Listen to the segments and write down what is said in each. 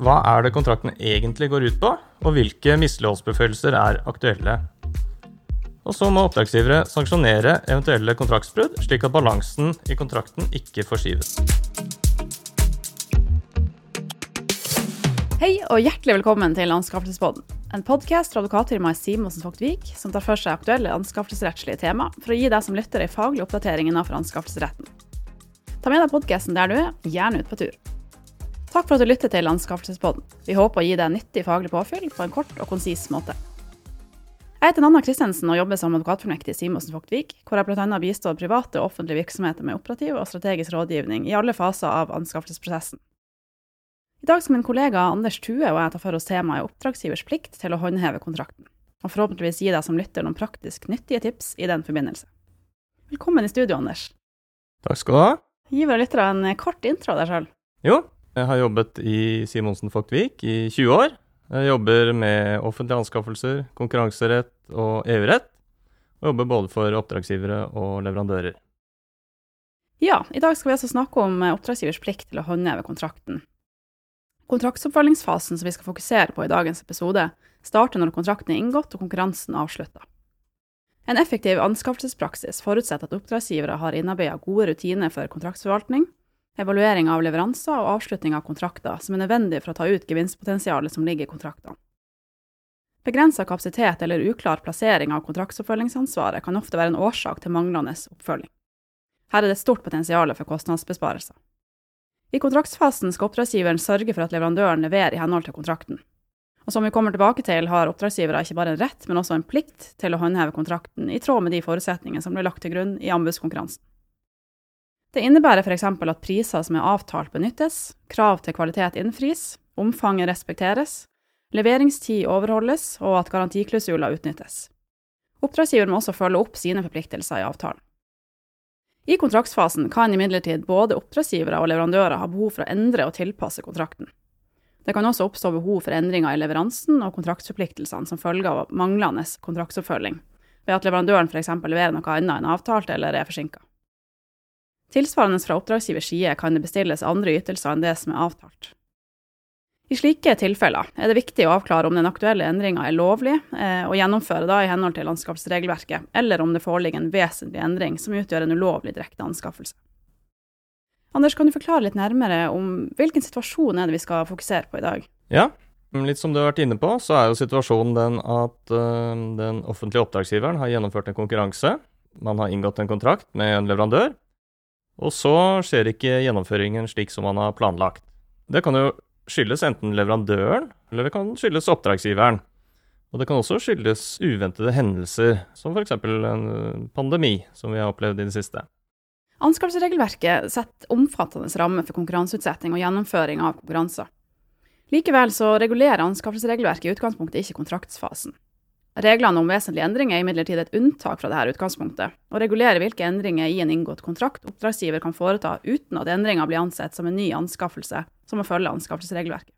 hva er det kontrakten egentlig går ut på, og hvilke misligholdsbeføyelser er aktuelle. Og så må oppdragsgivere sanksjonere eventuelle kontraktsbrudd, slik at balansen i kontrakten ikke forskyves. Hei og hjertelig velkommen til Anskaffelsespodden. En podkast fra advokatfirmaet Simonsen Vogtvik som tar for seg aktuelle anskaffelsesrettslige tema for å gi deg som lytter ei faglig oppdatering innenfor anskaffelsesretten. Ta med deg podkasten der du er, gjerne ut på tur. Takk for at du lytter til Anskaffelsespodden. Vi håper å gi deg nyttig faglig påfyll på en kort og konsis måte. Jeg heter Nanna Christensen og jobber som advokatfullmektig i Simonsen Vogtvik, hvor jeg bl.a. bistår private og offentlige virksomheter med operativ og strategisk rådgivning i alle faser av anskaffelsesprosessen. I dag skal min kollega Anders Tue og jeg ta for oss temaet oppdragsgivers plikt til å håndheve kontrakten, og forhåpentligvis gi deg som lytter noen praktisk nyttige tips i den forbindelse. Velkommen i studio, Anders. Takk skal du ha. Gi våre lyttere en kort intro av deg sjøl. Jo, jeg har jobbet i Simonsen Fogtvik i 20 år. Jeg jobber med offentlige anskaffelser, konkurranserett og EU-rett. Og jobber både for oppdragsgivere og leverandører. Ja, i dag skal vi altså snakke om oppdragsgivers plikt til å håndheve kontrakten. Kontraktsoppfølgingsfasen som vi skal fokusere på i dagens episode, starter når kontrakten er inngått og konkurransen avslutta. En effektiv anskaffelsespraksis forutsetter at oppdragsgivere har innarbeidet gode rutiner for kontraktsforvaltning, evaluering av leveranser og avslutning av kontrakter som er nødvendig for å ta ut gevinstpotensialet som ligger i kontraktene. Begrensa kapasitet eller uklar plassering av kontraktsoppfølgingsansvaret kan ofte være en årsak til manglende oppfølging. Her er det et stort potensial for kostnadsbesparelser. I kontraktsfasen skal oppdragsgiveren sørge for at leverandøren leverer i henhold til kontrakten. Og som vi kommer tilbake til, har oppdragsgivere ikke bare en rett, men også en plikt til å håndheve kontrakten i tråd med de forutsetningene som ble lagt til grunn i anbudskonkurransen. Det innebærer f.eks. at priser som er avtalt benyttes, krav til kvalitet innfris, omfanget respekteres, leveringstid overholdes og at garantiklausuler utnyttes. Oppdragsgiver må også følge opp sine forpliktelser i avtalen. I kontraktsfasen kan imidlertid både oppdragsgivere og leverandører ha behov for å endre og tilpasse kontrakten. Det kan også oppstå behov for endringer i leveransen og kontraktsforpliktelsene som følge av manglende kontraktsoppfølging, ved at leverandøren f.eks. leverer noe annet enn avtalt eller er forsinka. Tilsvarende fra oppdragsgivers side kan det bestilles andre ytelser enn det som er avtalt. I slike tilfeller er det viktig å avklare om den aktuelle endringa er lovlig, eh, og gjennomføre da i henhold til anskaffelsesregelverket, eller om det foreligger en vesentlig endring som utgjør en ulovlig direkte anskaffelse. Anders, kan du forklare litt nærmere om hvilken situasjon er det vi skal fokusere på i dag? Ja, litt som du har vært inne på, så er jo situasjonen den at uh, den offentlige oppdragsgiveren har gjennomført en konkurranse. Man har inngått en kontrakt med en leverandør, og så skjer ikke gjennomføringen slik som man har planlagt. Det kan jo skyldes enten leverandøren, eller det kan skyldes oppdragsgiveren. Og det kan også skyldes uventede hendelser, som f.eks. en pandemi, som vi har opplevd i det siste. Anskaffelsesregelverket setter omfattende rammer for konkurranseutsetting og gjennomføring av konkurranser. Likevel så regulerer anskaffelsesregelverket i utgangspunktet ikke kontraktsfasen. Reglene om vesentlige endringer er imidlertid et unntak fra dette utgangspunktet, og regulerer hvilke endringer i en inngått kontrakt oppdragsgiver kan foreta uten at endringa blir ansett som en ny anskaffelse som må følge anskaffelsesregelverket.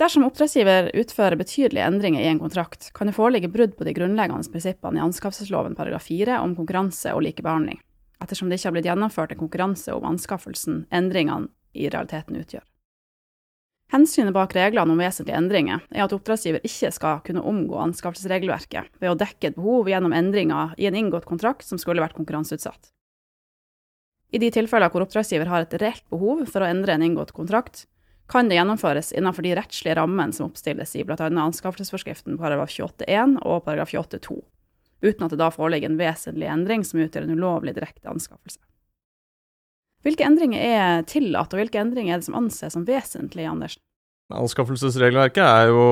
Dersom oppdragsgiver utfører betydelige endringer i en kontrakt, kan det foreligge brudd på de grunnleggende prinsippene i anskaffelsesloven paragraf 4 om konkurranse og likebehandling, ettersom det ikke har blitt gjennomført en konkurranse om anskaffelsen endringene i realiteten utgjør. Hensynet bak reglene om vesentlige endringer er at oppdragsgiver ikke skal kunne omgå anskaffelsesregelverket ved å dekke et behov gjennom endringer i en inngått kontrakt som skulle vært konkurranseutsatt. I de tilfeller hvor oppdragsgiver har et reelt behov for å endre en inngått kontrakt, kan det gjennomføres innenfor de rettslige rammene som oppstilles i bl.a. anskaffelsesforskriften § 28-1 og § 28-2, uten at det da foreligger en vesentlig endring som utgjør en ulovlig direkte anskaffelse. Hvilke endringer er tillatt, og hvilke endringer er det som anses som vesentlige, Anders? Anskaffelsesregelverket er jo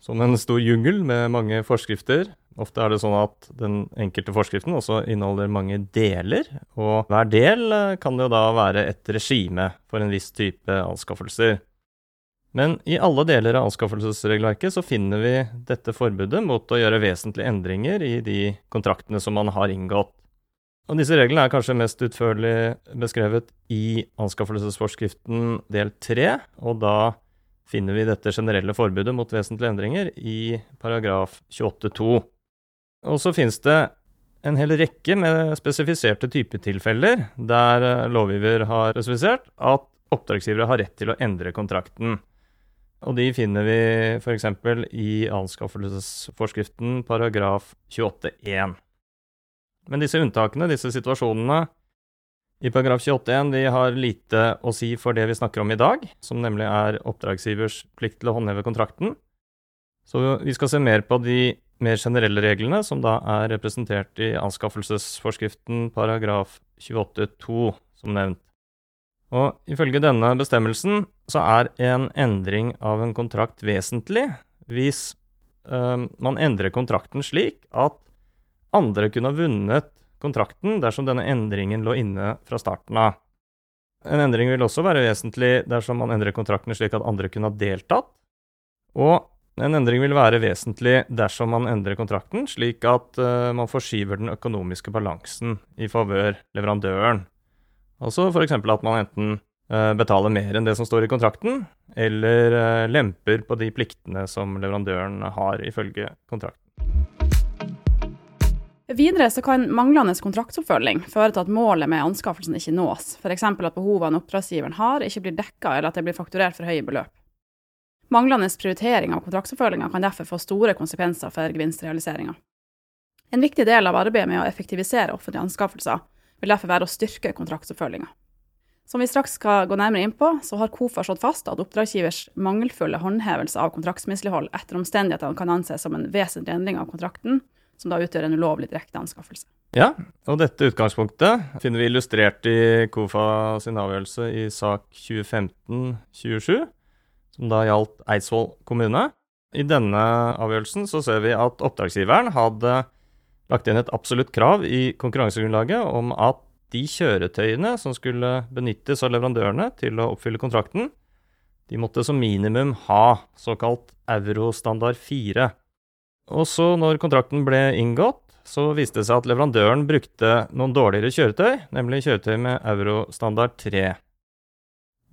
som en stor jungel med mange forskrifter. Ofte er det sånn at den enkelte forskriften også inneholder mange deler, og hver del eh, kan jo da være et regime for en viss type anskaffelser. Men i alle deler av anskaffelsesregelverket så finner vi dette forbudet mot å gjøre vesentlige endringer i de kontraktene som man har inngått. Og disse reglene er kanskje mest utførlig beskrevet i anskaffelsesforskriften del 3, og da finner vi dette generelle forbudet mot vesentlige endringer i paragraf 28-2. Og så finnes det en hel rekke med spesifiserte typetilfeller der lovgiver har spesifisert at oppdragsgivere har rett til å endre kontrakten. og de finner vi f.eks. i anskaffelsesforskriften paragraf 28-1. Men disse unntakene, disse situasjonene i paragraf 28-1, de har lite å si for det vi snakker om i dag, som nemlig er oppdragsgivers plikt til å håndheve kontrakten. Så vi skal se mer på de mer generelle reglene, som da er representert i anskaffelsesforskriften paragraf 28-2, som nevnt. Og ifølge denne bestemmelsen så er en endring av en kontrakt vesentlig hvis øh, man endrer kontrakten slik at andre kunne ha vunnet kontrakten dersom denne endringen lå inne fra starten av. En endring vil også være vesentlig dersom man endrer kontrakten slik at andre kunne ha deltatt. Og en endring vil være vesentlig dersom man endrer kontrakten slik at uh, man forskyver den økonomiske balansen i favør leverandøren. Altså f.eks. at man enten uh, betaler mer enn det som står i kontrakten, eller uh, lemper på de pliktene som leverandøren har ifølge kontrakten. Videre så kan manglende kontraktsoppfølging føre til at målet med anskaffelsen ikke nås, f.eks. at behovene oppdragsgiveren har, ikke blir dekka, eller at det blir fakturert for høye beløp. Manglende prioritering av kontraktsoppfølginga kan derfor få store konsekvenser for gevinstrealiseringa. En viktig del av arbeidet med å effektivisere offentlige anskaffelser vil derfor være å styrke kontraktsoppfølginga. Som vi straks skal gå nærmere inn på, så har KOFA slått fast at oppdragsgivers mangelfulle håndhevelse av kontraktsmislighold etter omstendighetene kan anses som en vesentlig endring av kontrakten, som da utgjør en ulovlig direkte anskaffelse. Ja, og dette utgangspunktet finner vi illustrert i KOFA sin avgjørelse i sak 2015-27, som da gjaldt Eidsvoll kommune. I denne avgjørelsen så ser vi at oppdragsgiveren hadde lagt inn et absolutt krav i konkurransegrunnlaget om at de kjøretøyene som skulle benyttes av leverandørene til å oppfylle kontrakten, de måtte som minimum ha såkalt Eurostandard 4. Og så, når kontrakten ble inngått, så viste det seg at leverandøren brukte noen dårligere kjøretøy, nemlig kjøretøy med Eurostandard 3.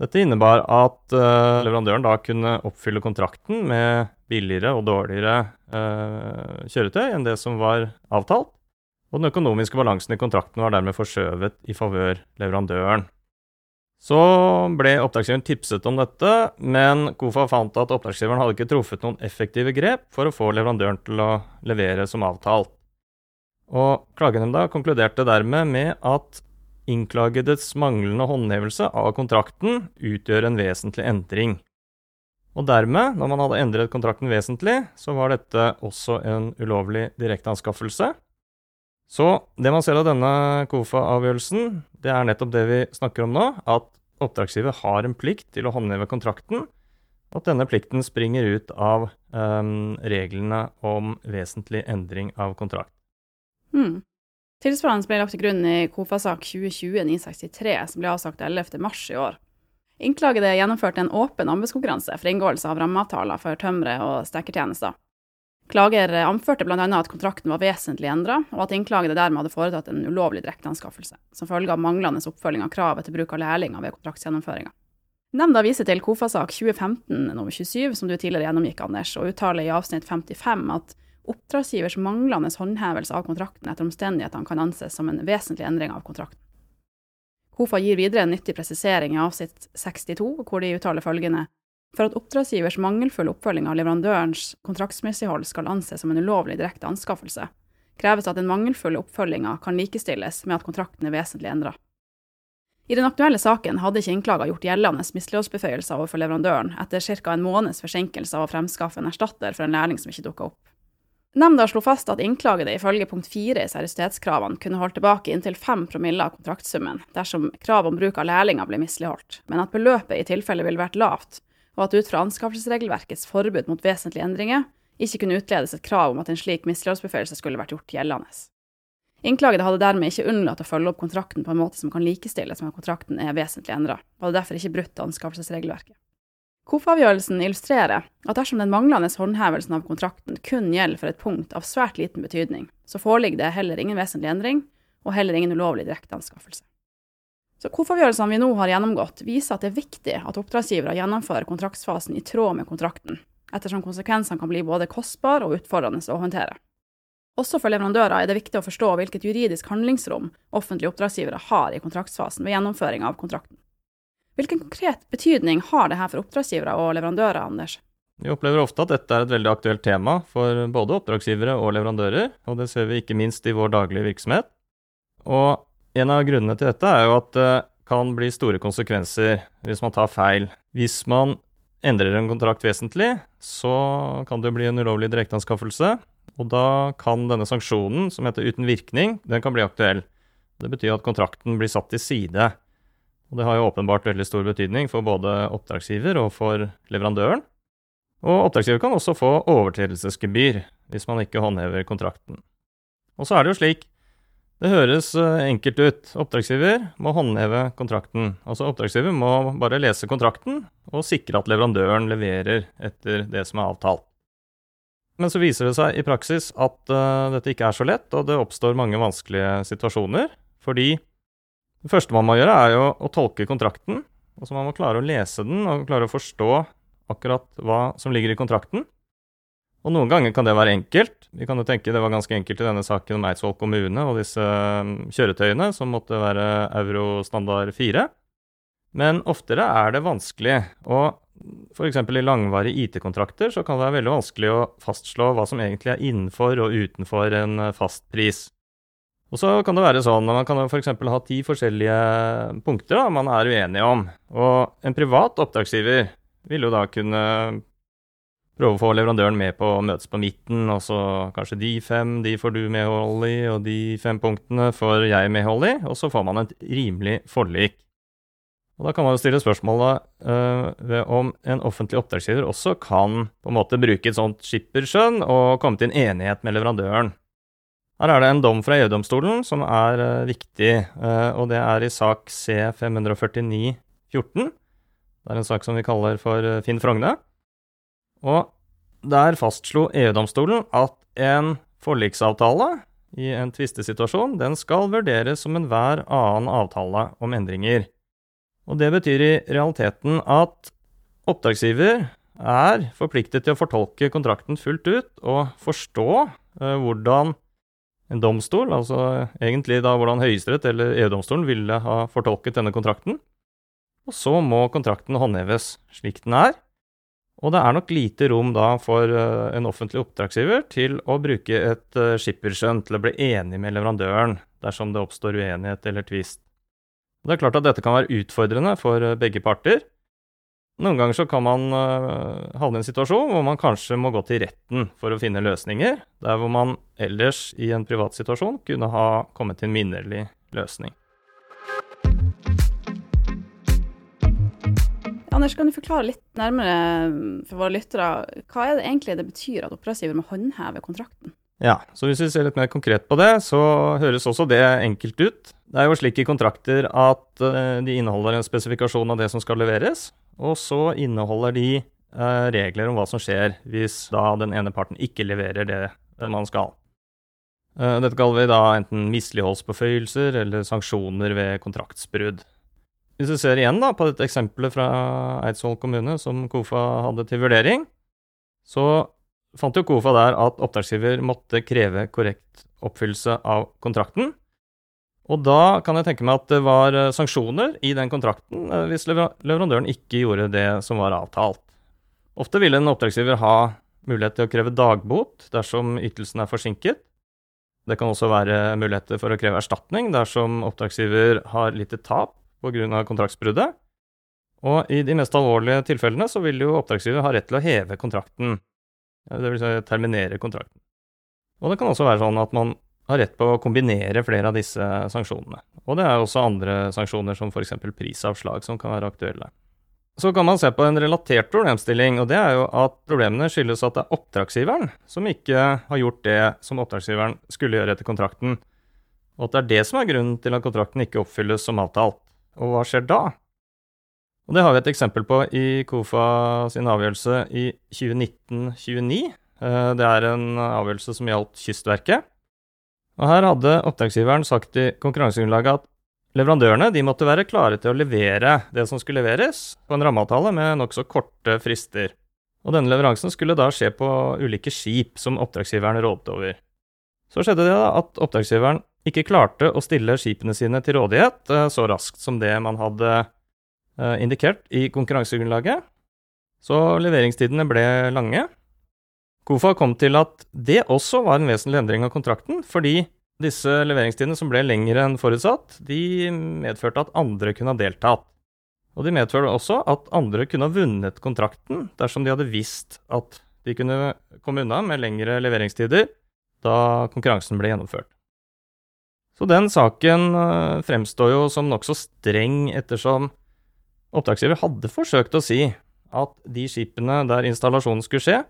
Dette innebar at uh, leverandøren da kunne oppfylle kontrakten med billigere og dårligere uh, kjøretøy enn det som var avtalt, og den økonomiske balansen i kontrakten var dermed forskjøvet i favør leverandøren. Så ble oppdragsgiveren tipset om dette, men KOFA fant at oppdragsgiveren hadde ikke truffet noen effektive grep for å få leverandøren til å levere som avtalt. Og klagenemnda konkluderte dermed med at innklagedes manglende håndhevelse av kontrakten utgjør en vesentlig endring. Og dermed, når man hadde endret kontrakten vesentlig, så var dette også en ulovlig direkteanskaffelse. Så det man ser av denne KOFA-avgjørelsen, det er nettopp det vi snakker om nå, at oppdragsgiver har en plikt til å håndheve kontrakten, og at denne plikten springer ut av um, reglene om vesentlig endring av kontrakt. Mm. Tilsvarende ble lagt til grunn i KOFA-sak 2020-963, som ble avsagt 11. mars i år. Innklagede gjennomførte en åpen anbudskonkurranse for inngåelse av rammeavtaler for tømre- og stekkertjenester. Klager anførte bl.a. at kontrakten var vesentlig endra, og at innklagede dermed hadde foretatt en ulovlig direkteanskaffelse, som følge av manglende oppfølging av kravet til bruk av lærlinger ved kontraktsgjennomføringa. Nemnda viser til KOFA-sak 2015 nr. 27, som du tidligere gjennomgikk, Anders, og uttaler i avsnitt 55 at oppdragsgivers manglende håndhevelse av kontrakten etter omstendighetene kan anses som en vesentlig endring av kontrakten. KOFA gir videre en nyttig presisering i avsnitt 62, hvor de uttaler følgende for at oppdragsgivers mangelfulle oppfølging av leverandørens kontraktsmislighold skal anses som en ulovlig direkte anskaffelse, kreves at den mangelfulle oppfølginga kan likestilles med at kontrakten er vesentlig endra. I den aktuelle saken hadde ikke innklaga gjort gjeldende misligholdsbeføyelser overfor leverandøren etter ca. en måneds forsinkelse av å fremskaffe en erstatter for en lærling som ikke dukka opp. Nemnda slo fast at innklagede ifølge punkt fire i seriøsitetskravene kunne holdt tilbake inntil fem promille av kontraktsummen dersom krav om bruk av lærlinger ble misligholdt, men at beløpet i tilfelle ville vært lavt, og at ut fra anskaffelsesregelverkets forbud mot vesentlige endringer ikke kunne utledes et krav om at en slik misligholdsbeføyelse skulle vært gjort gjeldende. Innklagede hadde dermed ikke unnlatt å følge opp kontrakten på en måte som kan likestilles med at kontrakten er vesentlig endra, og hadde derfor ikke brutt anskaffelsesregelverket. KOF-avgjørelsen illustrerer at dersom den manglende håndhevelsen av kontrakten kun gjelder for et punkt av svært liten betydning, så foreligger det heller ingen vesentlig endring, og heller ingen ulovlig direkteanskaffelse. Så KOF-avgjørelsene vi nå har gjennomgått, viser at det er viktig at oppdragsgivere gjennomfører kontraktsfasen i tråd med kontrakten, ettersom konsekvensene kan bli både kostbare og utfordrende å håndtere. Også for leverandører er det viktig å forstå hvilket juridisk handlingsrom offentlige oppdragsgivere har i kontraktsfasen ved gjennomføring av kontrakten. Hvilken konkret betydning har dette for oppdragsgivere og leverandører, Anders? Vi opplever ofte at dette er et veldig aktuelt tema for både oppdragsgivere og leverandører, og det ser vi ikke minst i vår daglige virksomhet. Og en av grunnene til dette er jo at det kan bli store konsekvenser hvis man tar feil. Hvis man endrer en kontrakt vesentlig, så kan det bli en ulovlig direkteanskaffelse, og da kan denne sanksjonen, som heter uten virkning, den kan bli aktuell. Det betyr at kontrakten blir satt til side. Og det har jo åpenbart veldig stor betydning for både oppdragsgiver og for leverandøren. Og oppdragsgiver kan også få overtredelsesgebyr hvis man ikke håndhever kontrakten. Og så er det jo slik det høres eh, enkelt ut. Oppdragsgiver må håndheve kontrakten. Altså oppdragsgiver må bare lese kontrakten og sikre at leverandøren leverer etter det som er avtalt. Men så viser det seg i praksis at uh, dette ikke er så lett, og det oppstår mange vanskelige situasjoner. Fordi det første man må gjøre, er jo å tolke kontrakten. Altså man må klare å lese den og klare å forstå akkurat hva som ligger i kontrakten. Og noen ganger kan det være enkelt. Vi kan jo tenke det var ganske enkelt i denne saken om Eidsvoll kommune og disse um, kjøretøyene som måtte være eurostandard 4. Men oftere er det vanskelig. Og f.eks. i langvarige IT-kontrakter så kan det være veldig vanskelig å fastslå hva som egentlig er innenfor og utenfor en uh, fast pris. Og så kan det være sånn at man kan f.eks. ha ti forskjellige punkter da, man er uenige om. Og en privat oppdragsgiver vil jo da kunne prøve å få leverandøren med på å møtes på midten, og så kanskje de fem, de får du medhold i, og de fem punktene får jeg medhold i, og så får man et rimelig forlik. Og Da kan man jo stille spørsmålet uh, ved om en offentlig oppdragsgiver også kan på en måte bruke et sånt skipperskjønn og komme til en enighet med leverandøren. Her er det en dom fra EU-domstolen som er uh, viktig, uh, og det er i sak C549-14. Det er en sak som vi kaller for Finn Frogne. Og der fastslo EU-domstolen at en forliksavtale i en tvistesituasjon, den skal vurderes som enhver annen avtale om endringer. Og det betyr i realiteten at oppdragsgiver er forpliktet til å fortolke kontrakten fullt ut og forstå eh, hvordan en domstol, altså egentlig da hvordan Høyesterett eller EU-domstolen ville ha fortolket denne kontrakten. Og så må kontrakten håndheves slik den er, og det er nok lite rom da for uh, en offentlig oppdragsgiver til å bruke et uh, skipperskjønn til å bli enig med leverandøren dersom det oppstår uenighet eller tvist. Det er klart at dette kan være utfordrende for uh, begge parter. Noen ganger så kan man havne i en situasjon hvor man kanskje må gå til retten for å finne løsninger, der hvor man ellers i en privat situasjon kunne ha kommet til en minnelig løsning. Anders, kan du forklare litt nærmere for våre lyttere, hva er det egentlig det betyr at oppdragsgiver må håndheve kontrakten? Ja, så hvis vi ser litt mer konkret på det, så høres også det enkelt ut. Det er jo slik i kontrakter at eh, de inneholder en spesifikasjon av det som skal leveres, og så inneholder de eh, regler om hva som skjer hvis da den ene parten ikke leverer det man skal. Eh, dette kaller vi da enten misligholdspåføyelser eller sanksjoner ved kontraktsbrudd. Hvis du ser igjen da på dette eksempelet fra Eidsvoll kommune som KOFA hadde til vurdering, så fant jo KOFA der at oppdragsgiver måtte kreve korrekt oppfyllelse av kontrakten. Og da kan jeg tenke meg at det var eh, sanksjoner i den kontrakten eh, hvis leverandøren ikke gjorde det som var avtalt. Ofte vil en oppdragsgiver ha mulighet til å kreve dagbot dersom ytelsen er forsinket. Det kan også være muligheter for å kreve erstatning dersom oppdragsgiver har lite tap pga. kontraktsbruddet. Og i de mest alvorlige tilfellene så vil jo oppdragsgiver ha rett til å heve kontrakten. Det vil si terminere kontrakten. Og det kan også være sånn at man har rett på å kombinere flere av disse sanksjonene. Og det er også andre sanksjoner, som f.eks. prisavslag, som kan være aktuelle. Så kan man se på en relatert problemstilling, og det er jo at problemene skyldes at det er oppdragsgiveren som ikke har gjort det som oppdragsgiveren skulle gjøre etter kontrakten, og at det er det som er grunnen til at kontrakten ikke oppfylles som avtalt. Og hva skjer da? Og Det har vi et eksempel på i KOFA sin avgjørelse i 2019-29. Eh, det er en avgjørelse som gjaldt Kystverket. Og Her hadde oppdragsgiveren sagt i konkurransegrunnlaget at leverandørene de måtte være klare til å levere det som skulle leveres, på en rammeavtale med nokså korte frister. Og Denne leveransen skulle da skje på ulike skip som oppdragsgiveren rådet over. Så skjedde det da at oppdragsgiveren ikke klarte å stille skipene sine til rådighet eh, så raskt som det man hadde eh, indikert i konkurransegrunnlaget, så leveringstidene ble lange. KOFA kom til at det også var en vesentlig endring av kontrakten, fordi disse leveringstidene som ble lengre enn forutsatt, de medførte at andre kunne ha deltatt. Og de medførte også at andre kunne ha vunnet kontrakten dersom de hadde visst at de kunne komme unna med lengre leveringstider da konkurransen ble gjennomført. Så den saken eh, fremstår jo som nokså streng, ettersom oppdragsgiver hadde forsøkt å si at de skipene der installasjonen skulle skje,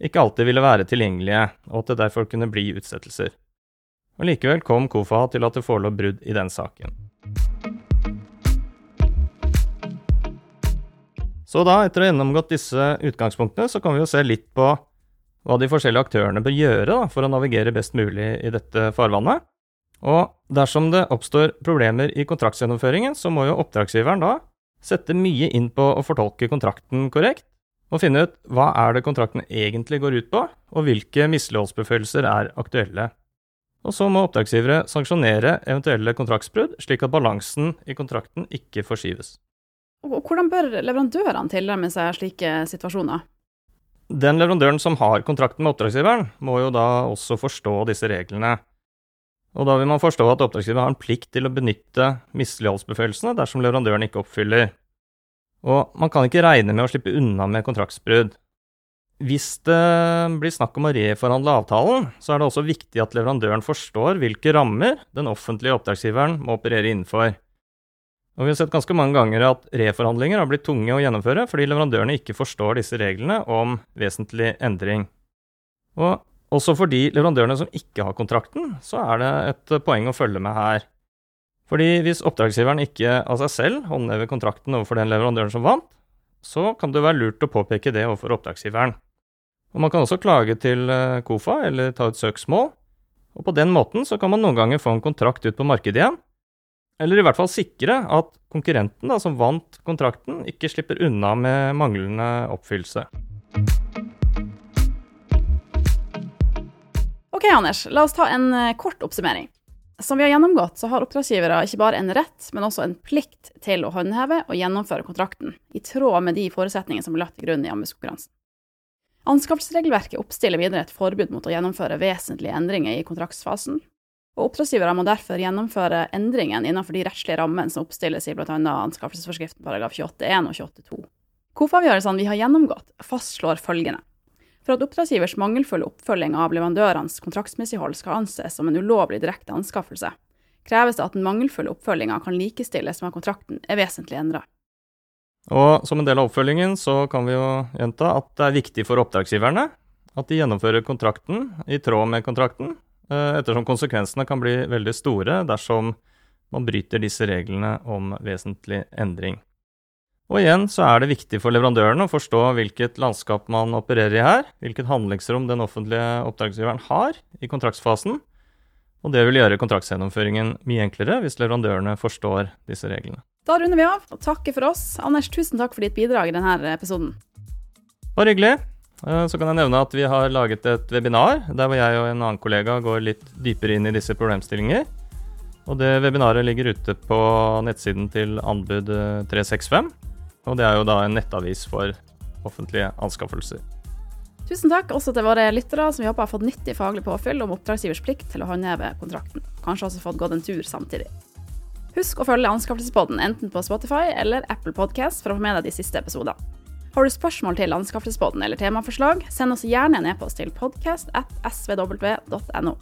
ikke alltid ville være tilgjengelige, og at det derfor kunne bli utsettelser. Og Likevel kom KOFA til at det forelå brudd i den saken. Så da, etter å ha gjennomgått disse utgangspunktene, så kan vi jo se litt på hva de forskjellige aktørene bør gjøre da, for å navigere best mulig i dette farvannet. Og dersom det oppstår problemer i kontraktsgjennomføringen, så må jo oppdragsgiveren da sette mye inn på å fortolke kontrakten korrekt, og finne ut hva er det kontrakten egentlig går ut på, og hvilke misligholdsbefølelser er aktuelle. Og så må oppdragsgivere sanksjonere eventuelle kontraktsbrudd, slik at balansen i kontrakten ikke forskyves. Og hvordan bør leverandørene tilnærme seg slike situasjoner? Den leverandøren som har kontrakten med oppdragsgiveren, må jo da også forstå disse reglene. Og da vil man forstå at oppdragsgiver har en plikt til å benytte misligholdsbeføyelsene dersom leverandøren ikke oppfyller. Og man kan ikke regne med å slippe unna med kontraktsbrudd. Hvis det blir snakk om å reforhandle avtalen, så er det også viktig at leverandøren forstår hvilke rammer den offentlige oppdragsgiveren må operere innenfor. Og vi har sett ganske mange ganger at reforhandlinger har blitt tunge å gjennomføre fordi leverandørene ikke forstår disse reglene om vesentlig endring. Og også for de leverandørene som ikke har kontrakten, så er det et poeng å følge med her. Fordi hvis oppdragsgiveren ikke av seg selv håndhever kontrakten overfor den leverandøren som vant, så kan det være lurt å påpeke det overfor oppdragsgiveren. Og Man kan også klage til eh, KOFA eller ta ut søksmål, og på den måten så kan man noen ganger få en kontrakt ut på markedet igjen, eller i hvert fall sikre at konkurrenten da, som vant kontrakten, ikke slipper unna med manglende oppfyllelse. Ok, Anders, la oss ta en eh, kort oppsummering. Som vi har gjennomgått, så har oppdragsgivere ikke bare en rett, men også en plikt til å håndheve og gjennomføre kontrakten, i tråd med de forutsetningene som ble lagt til grunn i anbudskonkurransen. Anskaffelsesregelverket oppstiller videre et forbud mot å gjennomføre vesentlige endringer i kontraktsfasen, og oppdragsgivere må derfor gjennomføre endringen innenfor de rettslige rammene som oppstilles i bl.a. anskaffelsesforskriften paragraf 28.1 og 28.2. KOFA-avgjørelsene vi har gjennomgått, fastslår følgende. For at oppdragsgivers mangelfulle oppfølging av leverandørenes kontraktsmislighold skal anses som en ulovlig direkte anskaffelse, kreves det at den mangelfulle oppfølginga kan likestilles med at kontrakten er vesentlig endra. Og som en del av oppfølgingen så kan vi jo gjenta at det er viktig for oppdragsgiverne at de gjennomfører kontrakten i tråd med kontrakten, eh, ettersom konsekvensene kan bli veldig store dersom man bryter disse reglene om vesentlig endring. Og igjen så er det viktig for leverandørene å forstå hvilket landskap man opererer i her, hvilket handlingsrom den offentlige oppdragsgiveren har i kontraktsfasen, og det vil gjøre kontraktsgjennomføringen mye enklere hvis leverandørene forstår disse reglene. Da runder vi av og takker for oss. Anders, tusen takk for ditt bidrag i denne episoden. Bare hyggelig. Eh, så kan jeg nevne at vi har laget et webinar der hvor jeg og en annen kollega går litt dypere inn i disse problemstillinger. Og det webinaret ligger ute på nettsiden til Anbud 365. Og det er jo da en nettavis for offentlige anskaffelser. Tusen takk også til våre lyttere som vi håper har fått nyttig faglig påfyll om oppdragsgivers plikt til å håndheve kontrakten. Kanskje også fått gått en tur samtidig. Husk å følge Anskaffelsespodden enten på Spotify eller Apple Podcast for å få med deg de siste episodene. Har du spørsmål til Anskaffelsespodden eller temaforslag, send oss gjerne en e-post til podcast.svw.no.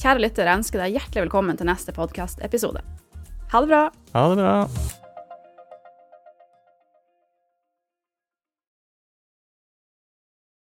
Kjære lytter, jeg ønsker deg hjertelig velkommen til neste podkastepisode. Ha det bra! Ha det bra!